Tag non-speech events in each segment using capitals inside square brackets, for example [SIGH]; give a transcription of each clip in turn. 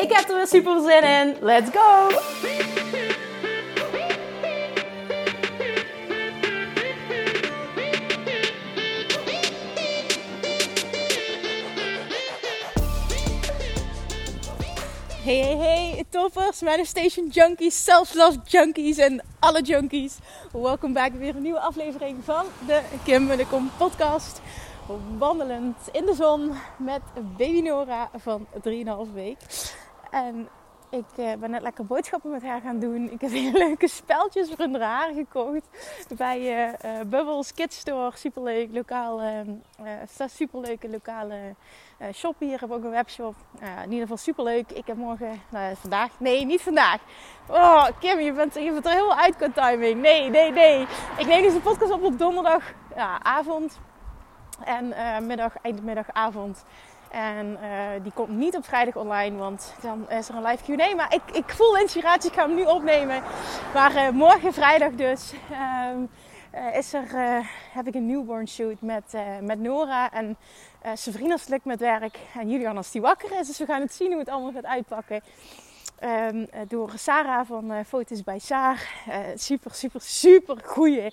Ik heb er weer super zin in. Let's go! Hey, hey, hey, toppers, manifestation junkies, self-love junkies en alle junkies. Welkom bij weer een nieuwe aflevering van de Kim en de Kom podcast. Wandelend in de zon met baby Nora van 3,5 week. En ik uh, ben net lekker boodschappen met haar gaan doen. Ik heb [LAUGHS] hele leuke speltjes voor in haar gekocht. Bij uh, Bubbles Kids Store. Superleuk. Lokaal, superleuke lokale shop hier. Ik heb ook een webshop. in ieder geval superleuk. Ik heb morgen, nou, vandaag. Nee, niet vandaag. Oh, Kim, je bent, je bent er helemaal uit qua timing. Nee, nee, nee. Ik neem deze podcast op op donderdagavond. Ja, avond. en middag, eindmiddagavond. En uh, die komt niet op vrijdag online, want dan is er een live Q&A. Maar ik, ik voel inspiratie, ik ga hem nu opnemen. Maar uh, morgen vrijdag dus uh, is er, heb ik een newborn shoot met, met Nora. En vrienden is druk met werk. En Julian als die wakker is. Dus we gaan het zien hoe het allemaal gaat uitpakken. Um, door Sarah van Foto's bij Saar. super, super, super goeie,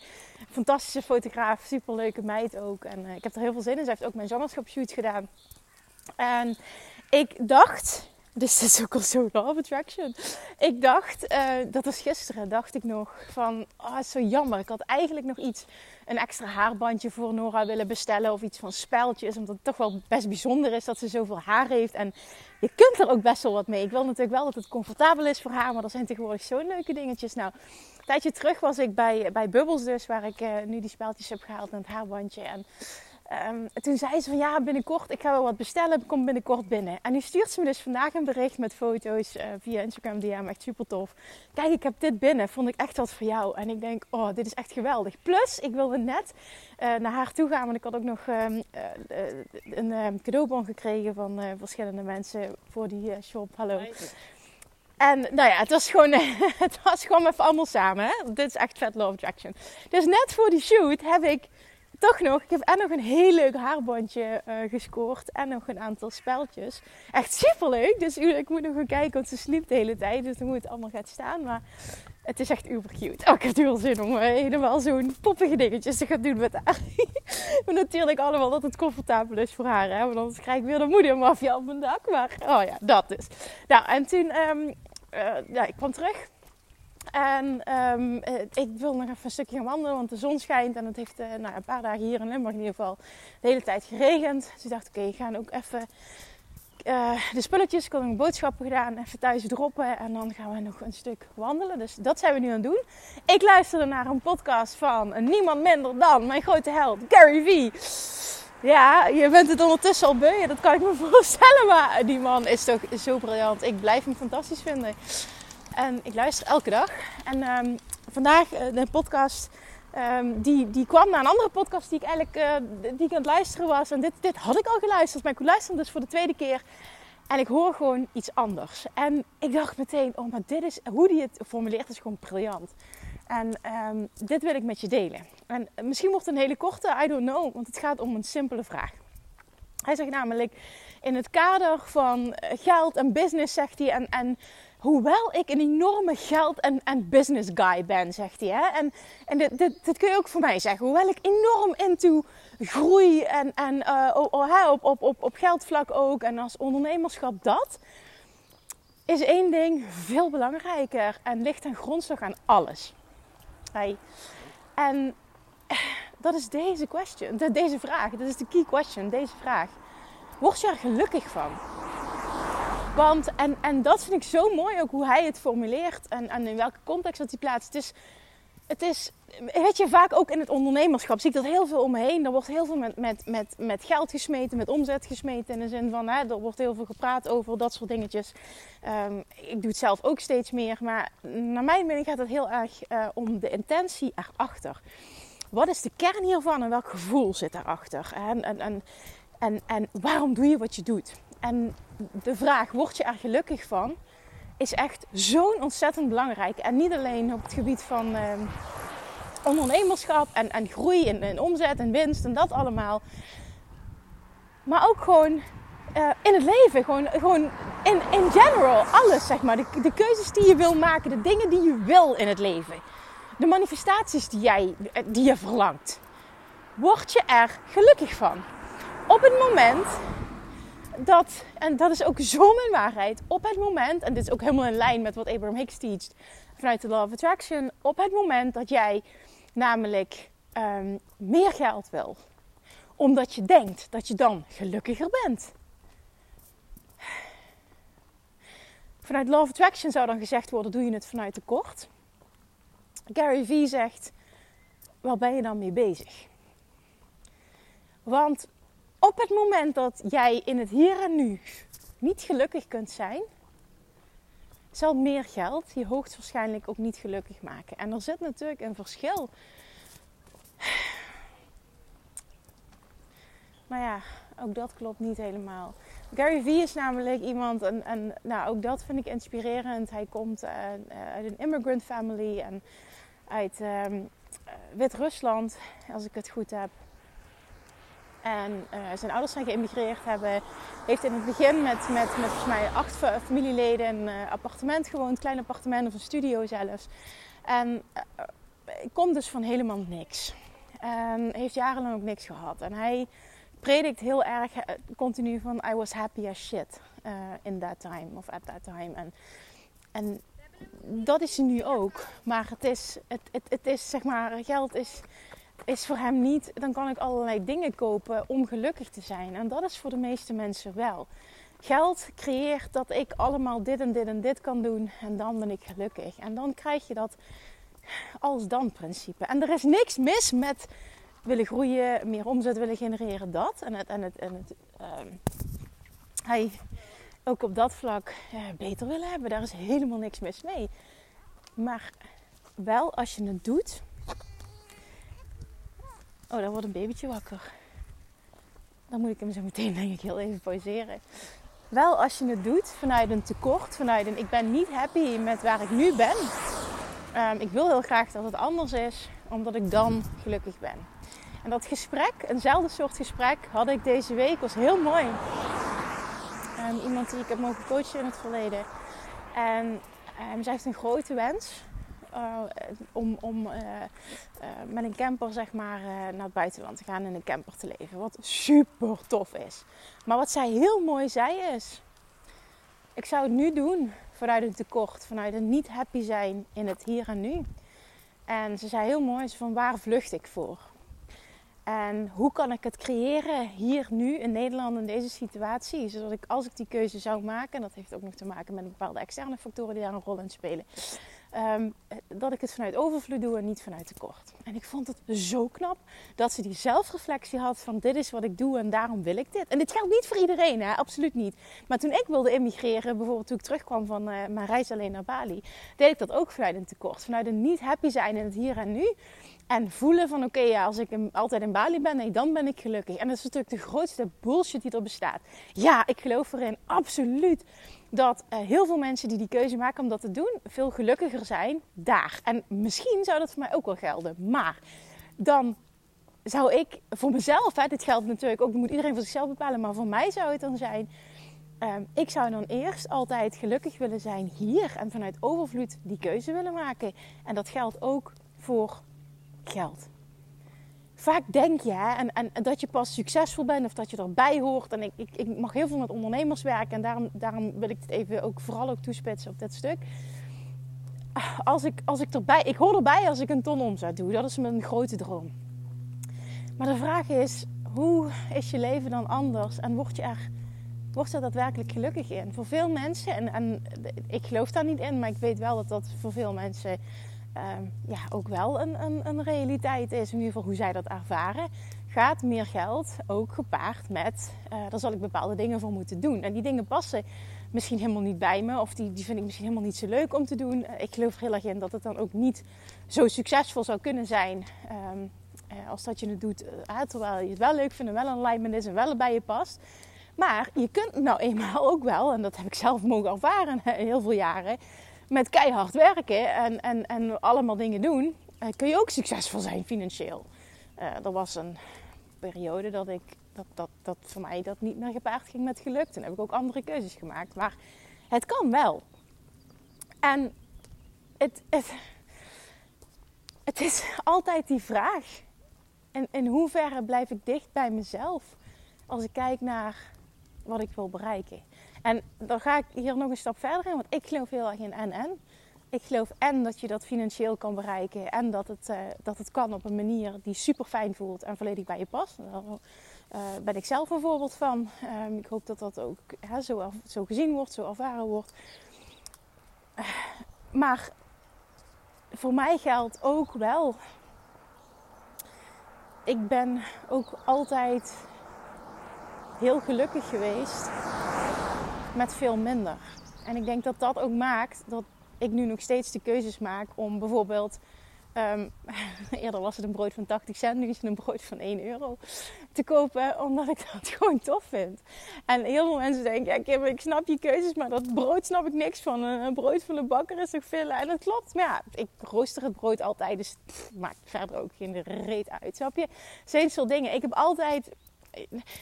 fantastische fotograaf. Super leuke meid ook. En ik heb er heel veel zin in. Ze heeft ook mijn zwangerschapsshoot gedaan. En ik dacht, [LAUGHS] dus dit is ook al zo love attraction. Ik dacht, uh, dat was gisteren, dacht ik nog van, het is zo jammer. Ik had eigenlijk nog iets, een extra haarbandje voor Nora willen bestellen of iets van speltjes. Omdat het toch wel best bijzonder is dat ze zoveel haar heeft. En je kunt er ook best wel wat mee. Ik wil natuurlijk wel dat het comfortabel is voor haar, maar er zijn tegenwoordig zo'n leuke dingetjes. Nou, een tijdje terug was ik bij, bij Bubbles dus, waar ik uh, nu die speltjes heb gehaald en het haarbandje. En Um, toen zei ze van ja, binnenkort, ik ga wel wat bestellen, kom binnenkort binnen. En nu stuurt ze me dus vandaag een bericht met foto's uh, via Instagram DM, echt super tof. Kijk, ik heb dit binnen, vond ik echt wat voor jou. En ik denk, oh, dit is echt geweldig. Plus, ik wilde net uh, naar haar toe gaan, want ik had ook nog um, uh, een um, cadeaubon gekregen van verschillende mensen voor die shop. Hallo. En nou ja, het was gewoon, [LAUGHS] het was gewoon even allemaal samen. Hè? Dit is echt vet love attraction. Dus net voor die shoot heb ik toch nog, ik heb en nog een heel leuk haarbandje uh, gescoord en nog een aantal speltjes. Echt super leuk. Dus ik moet nog gaan kijken, want ze sliep de hele tijd. Dus hoe het allemaal gaat staan. Maar het is echt uber cute. Oh, ik heb wel zin om uh, helemaal zo'n poppige dingetjes te gaan doen met haar. [LAUGHS] maar natuurlijk allemaal dat het comfortabel is voor haar. Hè? Want anders krijg ik weer de moedermafia op mijn dak. Maar oh ja, dat is. Nou, en toen, um, uh, ja, ik kwam terug. En um, ik wil nog even een stukje gaan wandelen, want de zon schijnt. En het heeft uh, een paar dagen hier in Limburg in ieder geval de hele tijd geregend. Dus ik dacht, oké, okay, ik ook even uh, de spulletjes, ik had boodschappen gedaan, even thuis droppen. En dan gaan we nog een stuk wandelen. Dus dat zijn we nu aan het doen. Ik luisterde naar een podcast van niemand minder dan mijn grote held, Gary Vee. Ja, je bent het ondertussen al beu, dat kan ik me [LAUGHS] voorstellen. Maar die man is toch zo briljant. Ik blijf hem fantastisch vinden. En ik luister elke dag. En um, vandaag uh, de podcast, um, die, die kwam naar een andere podcast die ik eigenlijk uh, die ik aan het luisteren was. En dit, dit had ik al geluisterd, maar ik luisterde dus voor de tweede keer. En ik hoor gewoon iets anders. En ik dacht meteen, oh maar dit is, hoe die het formuleert is gewoon briljant. En dit wil ik met je delen. En misschien wordt het een hele korte, I don't know, want het gaat om een simpele vraag. Hij zegt namelijk, in het kader van geld en business, zegt hij, en, en Hoewel ik een enorme geld- en, en business guy ben, zegt hij. Hè? En, en dit, dit, kun je ook voor mij zeggen. Hoewel ik enorm into groei en, en uh, op, op, op, geldvlak ook en als ondernemerschap dat, is één ding veel belangrijker en ligt ten grondslag aan alles. En [SIGHS] dat is deze question, deze vraag. Dat is de key question, deze vraag. Word je er gelukkig van? Want, en, en dat vind ik zo mooi ook hoe hij het formuleert en, en in welke context dat hij plaatst. Het is, het is, weet je, vaak ook in het ondernemerschap zie ik dat heel veel om me heen. Er wordt heel veel met, met, met, met geld gesmeten, met omzet gesmeten. In de zin van, hè, er wordt heel veel gepraat over dat soort dingetjes. Um, ik doe het zelf ook steeds meer. Maar naar mijn mening gaat het heel erg uh, om de intentie erachter. Wat is de kern hiervan en welk gevoel zit daarachter? En, en, en, en, en waarom doe je wat je doet? En de vraag, word je er gelukkig van? Is echt zo'n ontzettend belangrijk. En niet alleen op het gebied van uh, ondernemerschap en, en groei en, omzet en winst en dat allemaal. Maar ook gewoon uh, in het leven. Gewoon, gewoon in, in general. Alles, zeg maar. De, de keuzes die je wil maken. De dingen die je wil in het leven. De manifestaties die, jij, die je verlangt. Word je er gelukkig van? Op het moment dat, en dat is ook zo mijn waarheid, op het moment, en dit is ook helemaal in lijn met wat Abraham Hicks teacht vanuit de Law of Attraction, op het moment dat jij namelijk um, meer geld wil, omdat je denkt dat je dan gelukkiger bent. Vanuit Law of Attraction zou dan gezegd worden: doe je het vanuit tekort. Gary Vee zegt: waar ben je dan mee bezig? Want op het moment dat jij in het hier en nu niet gelukkig kunt zijn, zal meer geld je hoogstwaarschijnlijk ook niet gelukkig maken. En er zit natuurlijk een verschil. Maar ja, ook dat klopt niet helemaal. Gary Vee is namelijk iemand, en, en nou, ook dat vind ik inspirerend. Hij komt uh, uit een immigrant family en uit um, Wit-Rusland, als ik het goed heb. En uh, zijn ouders zijn geëmigreerd hebben. Heeft in het begin met, met, met volgens mij acht familieleden een uh, appartement gewoond. Klein appartement of een studio zelfs. En uh, komt dus van helemaal niks. Heeft jarenlang ook niks gehad. En hij predikt heel erg continu van I was happy as shit in that time of at that time. En, en dat is hij nu ook. Maar het is, het, het, het is zeg maar, geld is is voor hem niet, dan kan ik allerlei dingen kopen om gelukkig te zijn. En dat is voor de meeste mensen wel. Geld creëert dat ik allemaal dit en dit en dit kan doen en dan ben ik gelukkig. En dan krijg je dat als dan principe. En er is niks mis met willen groeien, meer omzet willen genereren, dat. En het, en het, en het uh, hij ook op dat vlak uh, beter willen hebben. Daar is helemaal niks mis mee. Maar wel als je het doet Oh, daar wordt een babytje wakker. Dan moet ik hem zo meteen denk ik heel even pauzeren. Wel als je het doet vanuit een tekort, vanuit een ik ben niet happy met waar ik nu ben. Um, ik wil heel graag dat het anders is, omdat ik dan gelukkig ben. En dat gesprek, eenzelfde soort gesprek, had ik deze week. was heel mooi. Um, iemand die ik heb mogen coachen in het verleden. En um, zij heeft een grote wens. Uh, om, om uh, uh, met een camper zeg maar, naar het buitenland te gaan en in een camper te leven. Wat super tof is. Maar wat zij heel mooi zei is: ik zou het nu doen vanuit een tekort, vanuit een niet happy zijn in het hier en nu. En ze zei heel mooi: van waar vlucht ik voor? En hoe kan ik het creëren hier nu in Nederland in deze situatie? Zodat ik als ik die keuze zou maken, en dat heeft ook nog te maken met bepaalde externe factoren die daar een rol in spelen Um, dat ik het vanuit overvloed doe en niet vanuit tekort. En ik vond het zo knap dat ze die zelfreflectie had van dit is wat ik doe en daarom wil ik dit. En dit geldt niet voor iedereen, hè? absoluut niet. Maar toen ik wilde immigreren, bijvoorbeeld toen ik terugkwam van uh, mijn reis alleen naar Bali, deed ik dat ook vanuit een tekort. Vanuit een niet happy zijn in het hier en nu. En voelen van oké, ja, als ik altijd in Bali ben, nee, dan ben ik gelukkig. En dat is natuurlijk de grootste bullshit die er bestaat. Ja, ik geloof erin, absoluut dat uh, heel veel mensen die die keuze maken om dat te doen, veel gelukkiger zijn daar. En misschien zou dat voor mij ook wel gelden. Maar dan zou ik voor mezelf, hè, dit geldt natuurlijk ook, moet iedereen voor zichzelf bepalen, maar voor mij zou het dan zijn. Uh, ik zou dan eerst altijd gelukkig willen zijn hier en vanuit overvloed die keuze willen maken. En dat geldt ook voor geld vaak denk je hè, en, en, dat je pas succesvol bent of dat je erbij hoort. En ik, ik, ik mag heel veel met ondernemers werken en daarom, daarom wil ik het even ook vooral ook toespitsen op dit stuk. Als ik, als ik erbij, ik hoor erbij als ik een ton omzet doe. Dat is mijn grote droom. Maar de vraag is, hoe is je leven dan anders en word je er, word je daadwerkelijk gelukkig in? Voor veel mensen, en, en ik geloof daar niet in, maar ik weet wel dat dat voor veel mensen ehm, ja, ook wel een, een, een realiteit is. In ieder geval hoe zij dat ervaren. Gaat meer geld ook gepaard met, uh, daar zal ik bepaalde dingen voor moeten doen. En die dingen passen misschien helemaal niet bij me. Of die, die vind ik misschien helemaal niet zo leuk om te doen. Ik geloof heel erg in dat het dan ook niet zo succesvol zou kunnen zijn. Ehm, eh, als dat je het doet uh, terwijl je het wel leuk vindt en wel een alignment is en wel bij je past. Maar je kunt nou eenmaal [LAUGHS] ook wel, en dat heb ik zelf mogen ervaren heel veel jaren, met keihard werken en, en, en allemaal dingen doen, uh, kun je ook succesvol zijn financieel. er was een periode dat ik dat, dat, dat voor mij dat niet meer gepaard ging met geluk. Toen heb ik ook andere keuzes gemaakt. Maar het kan wel. En het, het, het is [LAUGHS] altijd die vraag. En in hoeverre blijf ik dicht bij mezelf als ik kijk naar wat ik wil bereiken. En dan ga ik hier nog een stap verder in, want ik geloof heel erg in en-en. Ik geloof en dat je dat financieel kan bereiken en dat het, uh, dat het kan op een manier die super fijn voelt en volledig bij je past. Daar uh, ben ik zelf een voorbeeld van. Um, ik hoop dat dat ook hè, zo, zo, gezien wordt, zo ervaren wordt. Maar voor mij geldt ook wel. Ik ben ook altijd heel gelukkig geweest met veel minder. En ik denk dat dat ook maakt dat ik nu nog steeds de keuzes maak om bijvoorbeeld. Um, [LAUGHS] eerder was het een brood van 80 cent, nu is het een brood van 1 euro te kopen, omdat ik dat [LAUGHS] gewoon tof vind. En heel veel mensen denken: ja, Kim, ik snap je keuzes, maar dat brood snap ik niks van. Een, brood van de bakker is toch veel. En dat klopt, maar ja, ik rooster het brood altijd, dus maakt verder ook geen reet uit. Snap je? Zijn soort dingen. Ik heb altijd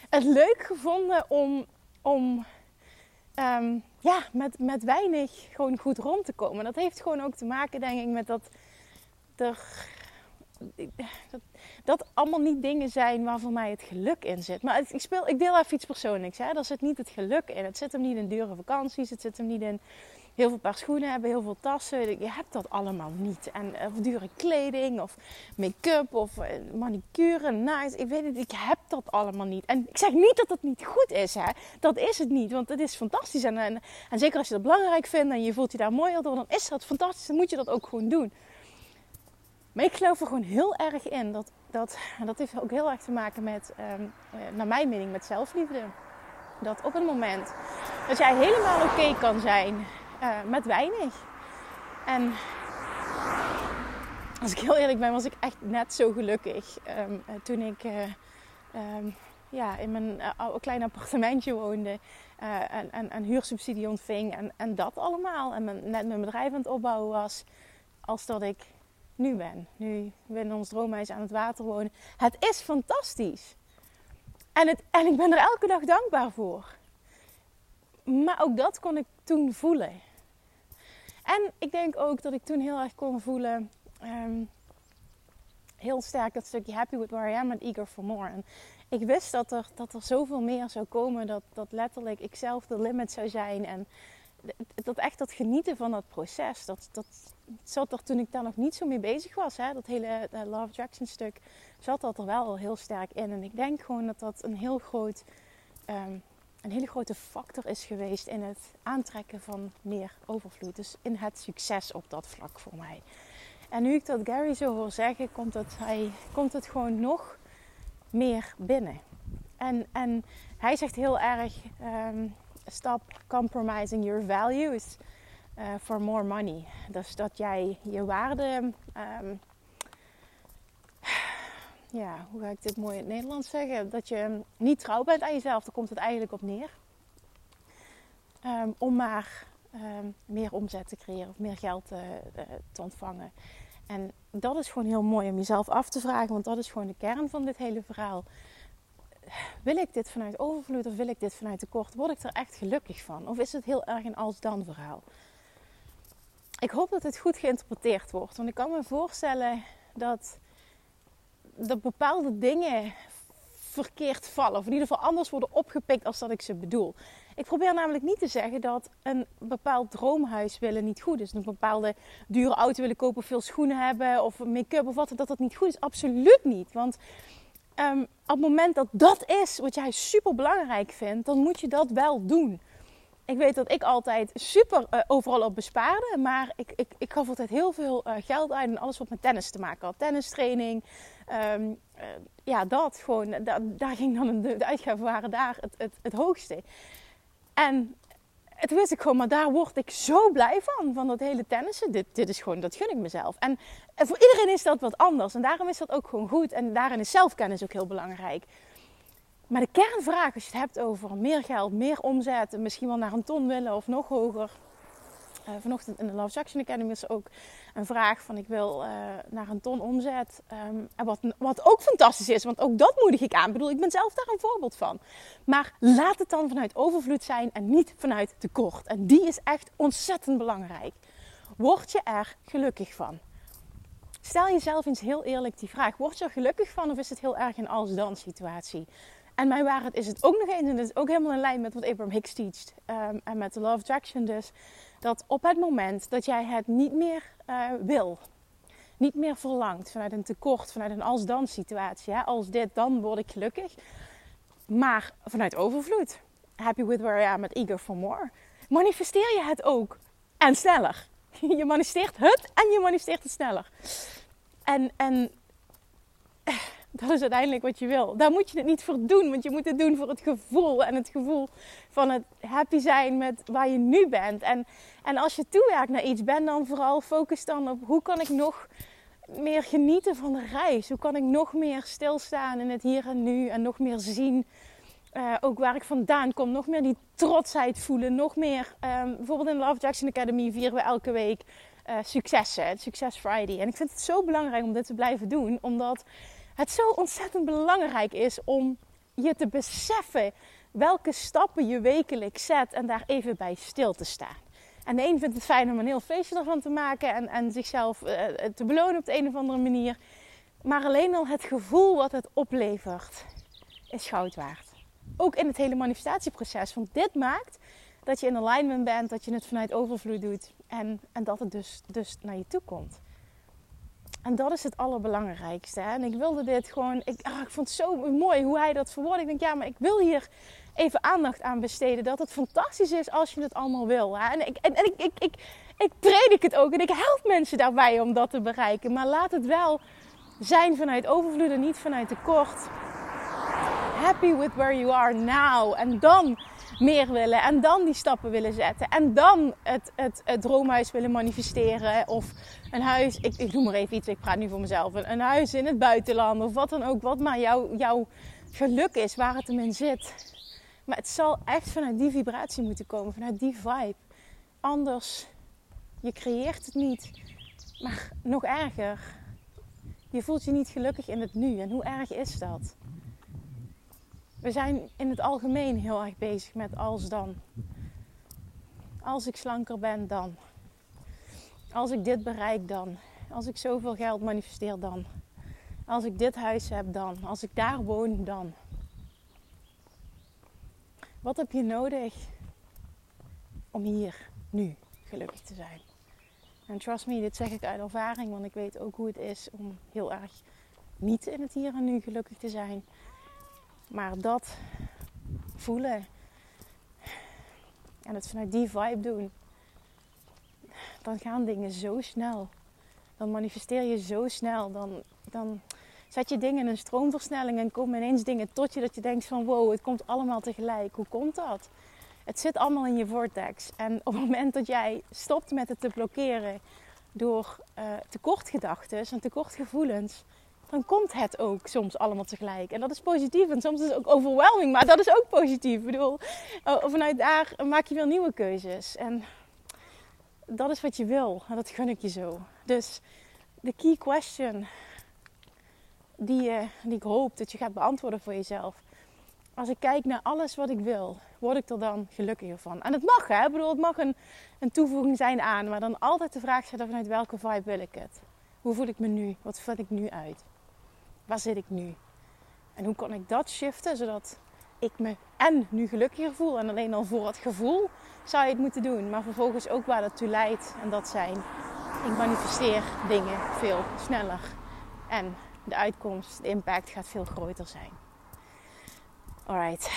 het leuk gevonden om. om um, ja, met, met weinig gewoon goed rond te komen. Dat heeft gewoon ook te maken, denk ik, met dat er. Dat, dat allemaal niet dingen zijn waar voor mij het geluk in zit. Maar ik, speel, ik deel even iets persoonlijks. Hè? Daar zit niet het geluk in. Het zit hem niet in dure vakanties. Het zit hem niet in heel veel paar schoenen hebben, heel veel tassen. Je hebt dat allemaal niet. En of dure kleding of make-up of uh, manicure, nice. Ik weet het, ik heb dat allemaal niet. En ik zeg niet dat dat niet goed is, hè. Dat is het niet, want het is fantastisch. En, en, zeker als je dat belangrijk vindt en je voelt je daar mooier door, dan is dat fantastisch. Dan moet je dat ook gewoon doen. Maar ik geloof er gewoon heel erg in dat, dat dat heeft ook heel erg te maken met, um, naar mijn mening, met zelfliefde. Dat op het moment dat jij helemaal oké kan zijn uh, met weinig. En als ik heel eerlijk ben, was ik echt net zo gelukkig um, toen ik uh, um, ja, in mijn uh, klein appartementje woonde. en, en, huursubsidie ontving en, en dat allemaal. En net mijn bedrijf aan het opbouwen was. Als dat ik nu ben. Nu we in ons droomhuis aan het water wonen. Het is fantastisch. En, het, en ik ben er elke dag dankbaar voor. Maar ook dat kon ik toen voelen. En ik denk ook dat ik toen heel erg kon voelen. Um, heel sterk dat stukje happy with where I am and eager for more. En ik wist dat er, dat er zoveel meer zou komen. Dat, dat letterlijk ik zelf de limit zou zijn. En dat echt dat genieten van dat proces. Dat, dat zat er toen ik daar nog niet zo mee bezig was. Hè, dat hele uh, Love Attraction stuk zat dat er wel heel sterk in. En ik denk gewoon dat dat een heel groot um, een hele grote factor is geweest in het aantrekken van meer overvloed. Dus in het succes op dat vlak voor mij. En nu ik dat Gary zo hoor zeggen, komt het, hij, komt het gewoon nog meer binnen. En, en hij zegt heel erg: um, stop compromising your values uh, for more money. Dus dat jij je waarde um, ja, hoe ga ik dit mooi in het Nederlands zeggen? Dat je niet trouw bent aan jezelf, daar komt het eigenlijk op neer. Um, om maar um, meer omzet te creëren of meer geld te, uh, te ontvangen. En dat is gewoon heel mooi om jezelf af te vragen, want dat is gewoon de kern van dit hele verhaal. Wil ik dit vanuit overvloed of wil ik dit vanuit tekort? Word ik er echt gelukkig van? Of is het heel erg een als-dan verhaal? Ik hoop dat het goed geïnterpreteerd wordt, want ik kan me voorstellen dat dat bepaalde dingen verkeerd vallen. Of in ieder geval anders worden opgepikt als dat ik ze bedoel. Ik probeer namelijk niet te zeggen dat een bepaald droomhuis willen niet goed is. Een bepaalde dure auto willen kopen, veel schoenen hebben of make-up of wat, dat dat niet goed is. Absoluut niet. Want um, op het moment dat dat is wat jij super belangrijk vindt, dan moet je dat wel doen. ik weet dat ik altijd super uh, overal op bespaarde. Maar ik, ik, ik gaf altijd heel veel uh, geld uit en alles wat met tennis te maken had. Tennistraining. Um, uh, ja, dat gewoon. Da daar ging dan de, de uitgaven waren daar het, het, het hoogste. En toen wist ik gewoon, maar daar word ik zo blij van. Van dat hele tennissen. Dit, dit is gewoon, dat gun ik mezelf. En voor iedereen is dat wat anders. En daarom is dat ook gewoon goed. En daarin is zelfkennis ook heel belangrijk. Maar de kernvraag, als je het hebt over meer geld, meer omzet, misschien wel naar een ton willen of nog hoger. Uh, vanochtend in de Love Action Academy is ook een vraag van ik wil uh, naar een ton omzet. Um, en wat, wat ook fantastisch is, want ook dat moedig ik aan. Ik bedoel, ik ben zelf daar een voorbeeld van. Maar laat het dan vanuit overvloed zijn en niet vanuit tekort. En die is echt ontzettend belangrijk. Word je er gelukkig van? Stel jezelf eens heel eerlijk die vraag. Word je er gelukkig van of is het heel erg een als-dan situatie? En mijn waarheid is het ook nog eens, en dat is ook helemaal in lijn met wat Abraham Hicks teacht um, en met de of Attraction dus, dat op het moment dat jij het niet meer uh, wil, niet meer verlangt vanuit een tekort, vanuit een als-dan situatie, als dit, dan word ik gelukkig, maar vanuit overvloed, happy with where I am, but eager for more, manifesteer je het ook en sneller. [LAUGHS] Je manifesteert het en je manifesteert het sneller. En, en [LAUGHS] dat is uiteindelijk wat je wil. Daar moet je het niet voor doen, want je moet het doen voor het gevoel. En het gevoel van het happy zijn met waar je nu bent. En, en als je toewerkt naar iets, ben dan vooral focus dan op hoe kan ik nog meer genieten van de reis? Hoe kan ik nog meer stilstaan in het hier en nu en nog meer zien uh, ook waar ik vandaan kom, nog meer die trotsheid voelen, nog meer. Um, bijvoorbeeld in de Love Jackson Academy vieren we elke week uh, successen, het Success Friday. En ik vind het zo belangrijk om dit te blijven doen, omdat het zo ontzettend belangrijk is om je te beseffen welke stappen je wekelijks zet en daar even bij stil te staan. En de een vindt het fijn om een heel feestje ervan te maken en, en zichzelf uh, te belonen op de een of andere manier. Maar alleen al het gevoel wat het oplevert is goud waard. Ook in het hele manifestatieproces. Want dit maakt dat je in alignment bent, dat je het vanuit overvloed doet en, en dat het dus, dus naar je toe komt. En dat is het allerbelangrijkste. Hè? En ik wilde dit gewoon. Ik, ah, ik vond het zo mooi hoe hij dat verwoordde. Ik denk, ja, maar ik wil hier even aandacht aan besteden. Dat het fantastisch is als je het allemaal wil. Hè? En, ik, en, ik, ik, ik, ik het ook. En ik help mensen daarbij om dat te bereiken. Maar laat het wel zijn vanuit overvloed en niet vanuit tekort. Happy with where you are now. En dan meer willen. En dan die stappen willen zetten. En dan het, het, droomhuis willen manifesteren. Of een huis, ik, ik doe maar even iets, ik praat nu voor mezelf. Een, een huis in het buitenland of wat dan ook. Wat maar jou, jouw geluk is, waar het hem in zit. Maar het zal echt vanuit die vibratie moeten komen, vanuit die vibe. Anders, je creëert het niet. Maar nog erger, je voelt je niet gelukkig in het nu. En hoe erg is dat? We zijn in het algemeen heel erg bezig met als dan. Als ik slanker ben, dan. Als ik dit bereik, dan. Als ik zoveel geld manifesteer, dan. Als ik dit huis heb, dan. Als ik daar woon, dan. Wat heb je nodig om hier, nu, gelukkig te zijn? En trust me, dit zeg ik uit ervaring, want ik weet ook hoe het is om heel erg niet in het hier en nu gelukkig te zijn. Maar dat voelen en het vanuit die vibe doen, dan gaan dingen zo snel. Dan manifesteer je zo snel. Dan, dan zet je dingen in een stroomversnelling en komen ineens dingen tot je dat je denkt van wow, het komt allemaal tegelijk. Hoe komt dat? Het zit allemaal in je vortex. En op het moment dat jij stopt met het te blokkeren door uh, tekortgedachten en tekortgevoelens, dan komt het ook soms allemaal tegelijk. En dat is positief. En soms is het ook overwhelming, maar dat is ook positief. Ik bedoel, oh, vanuit daar maak je weer nieuwe keuzes. En dat is wat je wil. En dat gun ik je zo. Dus de key question die, die ik hoop dat je gaat beantwoorden voor jezelf. Als ik kijk naar alles wat ik wil, word ik er dan gelukkiger van? En het mag, hè? Ik bedoel, het mag een, een toevoeging zijn aan. Maar dan altijd de vraag stellen vanuit welke vibe wil ik het? Hoe voel ik me nu? Wat vat ik nu uit? Waar zit ik nu? En hoe kan ik dat shiften zodat ik me en nu gelukkiger voel en alleen al voor het gevoel zou je het moeten doen, maar vervolgens ook waar dat toe leidt en dat zijn ik manifesteer dingen veel sneller en de uitkomst, de impact gaat veel groter zijn. Alright,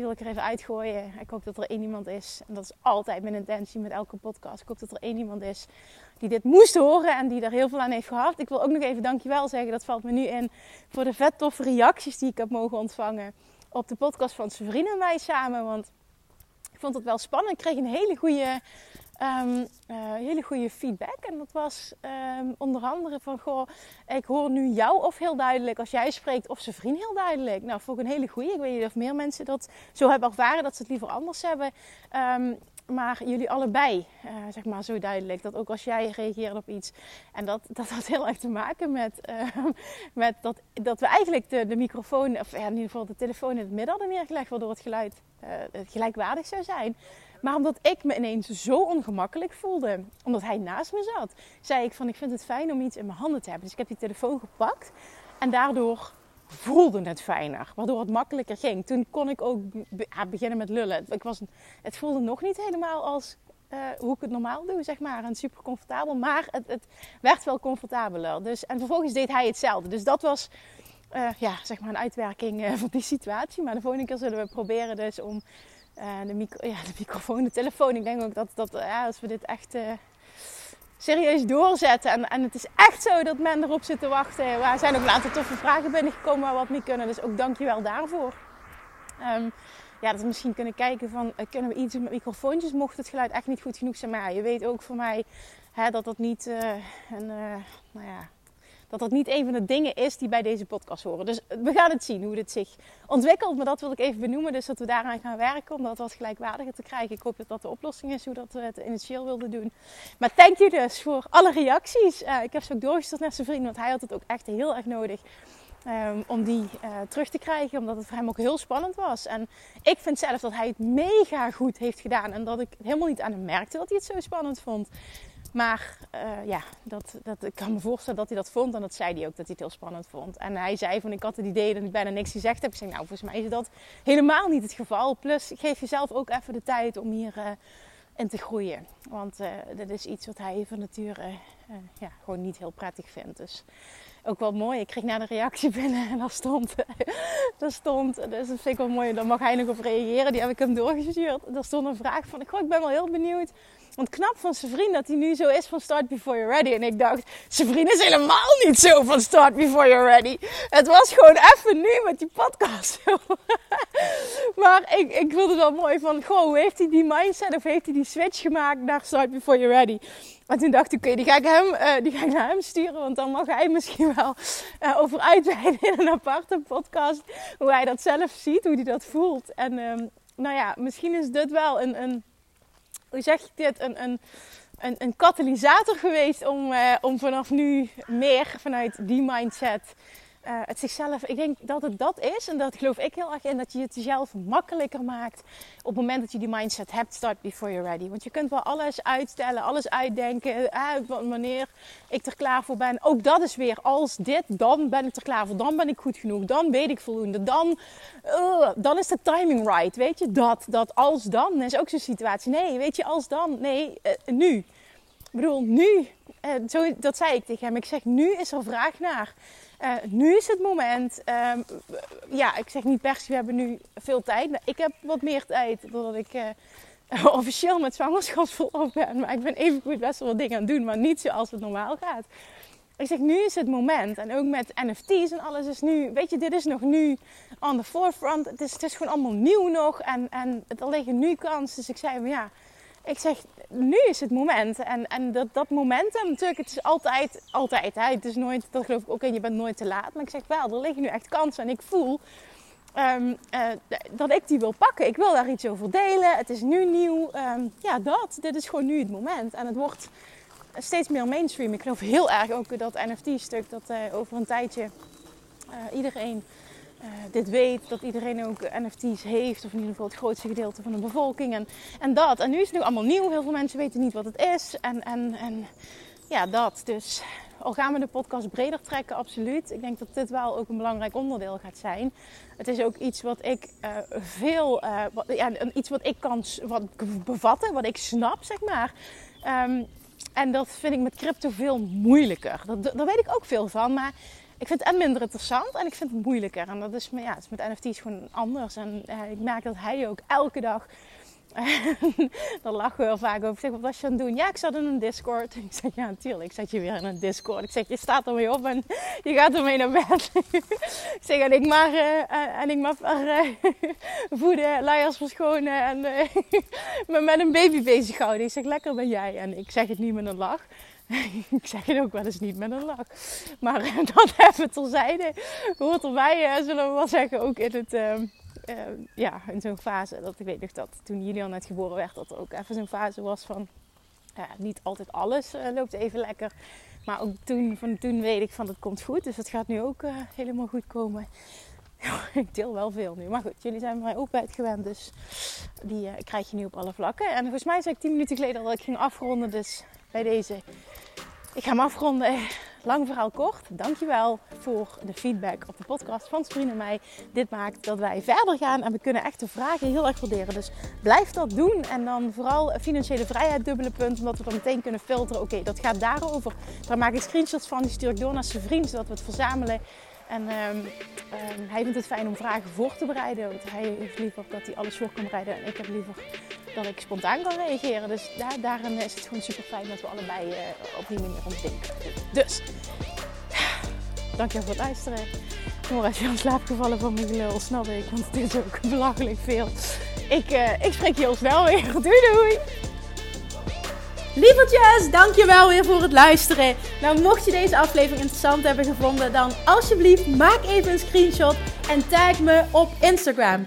die wil ik er even uitgooien. Ik hoop dat er één iemand is. En dat is altijd mijn intentie met elke podcast. Ik hoop dat er één iemand is die dit moest horen en die er heel veel aan heeft gehad. Ik wil ook nog even dankjewel zeggen. Dat valt me nu in voor de vet toffe reacties die ik heb mogen ontvangen op de podcast van vrienden en mij samen. Want ik vond het wel spannend. Ik kreeg een hele goede um, hele goede feedback. En dat was um, onder andere van, goh, ik hoor nu jou of heel duidelijk als jij spreekt, of zijn vriend heel duidelijk. Nou, vond ik een hele goede. Ik weet niet of meer mensen dat zo hebben ervaren, dat ze het liever anders hebben. Um, maar jullie allebei, uh, zeg maar zo duidelijk. Dat ook als jij reageert op iets. En dat, dat had heel erg te maken met, met dat, dat we eigenlijk de, de microfoon, of in ieder geval de telefoon in het midden hadden neergelegd. Waardoor het geluid uh, gelijkwaardig zou zijn. Maar omdat ik me ineens zo ongemakkelijk voelde, omdat hij naast me zat, zei ik van ik vind het fijn om iets in mijn handen te hebben. Dus ik heb die telefoon gepakt en daardoor voelde het fijner, waardoor het makkelijker ging. Toen kon ik ook beginnen met lullen. Ik was, het voelde nog niet helemaal als uh, hoe ik het normaal doe, zeg maar. En super comfortabel, maar het, het werd wel comfortabeler. Dus, en vervolgens deed hij hetzelfde. Dus dat was uh, ja, zeg maar een uitwerking uh, van die situatie. Maar de volgende keer zullen we proberen dus om uh, de, micro, ja, de microfoon, de telefoon. Ik denk ook dat, dat ja, als we dit echt uh, serieus doorzetten. En, en het is echt zo dat men erop zit te wachten. Er zijn ook een aantal toffe vragen binnengekomen waar we wat mee kunnen. Dus ook dankjewel daarvoor. Um, ja, dat we misschien kunnen kijken van, uh, kunnen we iets met microfoontjes mocht het geluid echt niet goed genoeg zijn. Maar je weet ook voor mij hè, dat dat niet een, nou ja, dat dat niet een van de dingen is die bij deze podcast horen. Dus we gaan het zien hoe dit zich ontwikkelt. Maar dat wil ik even benoemen. Dus dat we daaraan gaan werken om dat wat gelijkwaardiger te krijgen. Ik hoop dat dat de oplossing is hoe dat we het initieel wilden doen. Maar thank you dus voor alle reacties. Uh, ik heb ze ook doorgestuurd naar zijn vriend. Want hij had het ook echt heel erg nodig. Um, om die uh, terug te krijgen, omdat het voor hem ook heel spannend was. En ik vind zelf dat hij het mega goed heeft gedaan. En dat ik helemaal niet aan hem merkte dat hij het zo spannend vond. Maar uh, ja, dat, dat, ik kan me voorstellen dat hij dat vond. En dat zei hij ook, dat hij het heel spannend vond. En hij zei van, ik had het idee dat ik bijna niks gezegd heb. Ik zei, nou, volgens mij is dat helemaal niet het geval. Plus, geef jezelf ook even de tijd om hier uh, te groeien. Want uh, dit is iets wat hij van nature ja, gewoon niet heel prettig vindt. Dus ook wel mooi. Ik kreeg na de reactie [LAUGHS] binnen en daar stond, daar stond, dus dat vind ik wel mooi, daar mag hij nog op reageren. Die heb ik hem doorgestuurd. Daar stond een vraag van, ik ben wel heel benieuwd want knap van zijn vriend dat hij nu zo is van Start Before You're Ready. En ik dacht, zijn is helemaal niet zo van Start Before You're Ready. Het was gewoon even nu met die podcast. [LAUGHS] maar ik, ik vond het wel mooi van, goh, heeft hij die mindset of heeft hij die switch gemaakt naar Start Before You're Ready? Maar toen dacht ik, oké, die, ga ik hem, uh, die ga ik naar hem sturen. Want dan mag hij [LAUGHS] misschien wel uh, over uitweiden in een aparte podcast. Hoe hij dat zelf ziet, hoe hij dat voelt. En um, nou ja, misschien is dit wel een, een hoe zeg je dit, een, een, een, een katalysator geweest om, uh, om vanaf nu meer vanuit die mindset uh, het zichzelf, ik denk dat het dat is. En dat geloof ik heel erg in. Dat je het jezelf makkelijker maakt. Op het moment dat je die mindset hebt. Start before you're ready. Want je kunt wel alles uitstellen. Alles uitdenken. Eh, wanneer ik er klaar voor ben. Ook dat is weer. Als dit. Dan ben ik er klaar voor. Dan ben ik goed genoeg. Dan weet ik voldoende. Dan, uh, dan is de timing right. Weet je. Dat. Dat als dan. is ook zo'n situatie. Nee. Weet je. Als dan. Nee. Nu. Ik bedoel. Nu. zo, dat zei ik tegen hem. Ik zeg. Nu is er vraag naar. Uh, nu is het moment. Um, ja, ik zeg niet per se, we hebben nu veel tijd. Ik heb wat meer tijd, doordat ik uh, [LAUGHS] officieel met zwangerschapsverlof ben. Maar ik ben even goed best wel wat dingen aan het doen, maar niet zoals het normaal gaat. Ik zeg, nu is het moment. En ook met NFT's en alles is nu... Weet je, dit is nog nu on the forefront. Het is, het is gewoon allemaal nieuw nog. En, en er liggen nu kansen. Dus ik zei van ja ik zeg, nu is het moment. En, en dat, dat momentum, natuurlijk, het is altijd, altijd. Hè? Het is nooit, dat geloof ik ook in, je bent nooit te laat. Maar ik zeg wel, er liggen nu echt kansen. En ik voel um, uh, dat ik die wil pakken. Ik wil daar iets over delen. Het is nu nieuw. Um, ja, dat. Dit is gewoon nu het moment. En het wordt steeds meer mainstream. Ik geloof heel erg ook dat NFT-stuk, dat uh, over een tijdje uh, iedereen uh, dit weet, dat iedereen ook NFT's heeft, of in ieder geval het grootste gedeelte van de bevolking. En, en dat. En nu is het nog allemaal nieuw. Heel veel mensen weten niet wat het is. En, en, en ja, dat. Dus al gaan we de podcast breder trekken, absoluut. Ik denk dat dit wel ook een belangrijk onderdeel gaat zijn. Het is ook iets wat ik uh, veel, uh, ja, iets wat ik kan wat bevatten, wat ik snap, zeg maar. Um, en dat vind ik met crypto veel moeilijker. Dat, daar weet ik ook veel van. Maar ik vind het en minder interessant en ik vind het moeilijker. En dat is, ja, met NFT's gewoon anders. En ik merk dat hij ook elke dag [LAUGHS] dan lachen we heel vaak over. Ik zeg, wat was je aan het doen? Ja, ik zat in een Discord. [LAUGHS] Ik zeg, ja, natuurlijk. Ik zat je weer in een Discord. Ik zeg, je staat ermee op en [LAUGHS] je gaat ermee naar bed. ik zeg, en ik maar, uh, en ik maar uh, voeden, luiers verschonen en me met een baby bezighouden. Ik zeg, lekker ben jij. En ik zeg het niet met een lach. [LAUGHS] ik zeg het ook wel eens niet met een lach. Maar [LAUGHS] dat even terzijde. Hoort erbij, zullen we wel zeggen, ook in het ehm, uh, ja, in zo'n fase. Dat ik weet nog dat toen Julian net geboren werd, dat er ook even zo'n fase was van niet altijd alles uh, loopt even lekker. Maar ook toen, van toen weet ik van het komt goed. Dus het gaat nu ook helemaal goed komen. [LAUGHS] ik deel wel veel nu. Maar goed, jullie zijn mij het gewend. Dus die krijg je nu op alle vlakken. En volgens mij zei ik 10 minuten geleden dat ik ging afronden. Dus bij deze. Ik ga hem afronden. Lang verhaal kort, dankjewel voor de feedback op de podcast van Sprien en mij. Dit maakt dat wij verder gaan en we kunnen echt de vragen heel erg waarderen. Dus blijf dat doen en dan vooral financiële vrijheid dubbele punt. Omdat we dan meteen kunnen filteren. Oké, dat gaat daarover. Daar maak ik screenshots van, die stuur ik door naar zijn vriend zodat we het verzamelen. En ehm, ehm, hij vindt het fijn om vragen voor te bereiden. Want hij heeft liever dat hij alles voor kan bereiden. En ik heb liever dat ik spontaan kan reageren. Dus daar, daarin is het gewoon super fijn dat we allebei uh, op die manier ons denken. Dus, dankjewel voor het luisteren. Ik word even aan slaap gevallen van mijn gelul, snap ik. Want het is ook belachelijk veel. Ik, uh, ik spreek je heel snel weer. [LAUGHS] Doei doei! Lievertjes, dankjewel weer voor het luisteren. Nou, mocht je deze aflevering interessant hebben gevonden, dan alsjeblieft maak even een screenshot en tag me op Instagram.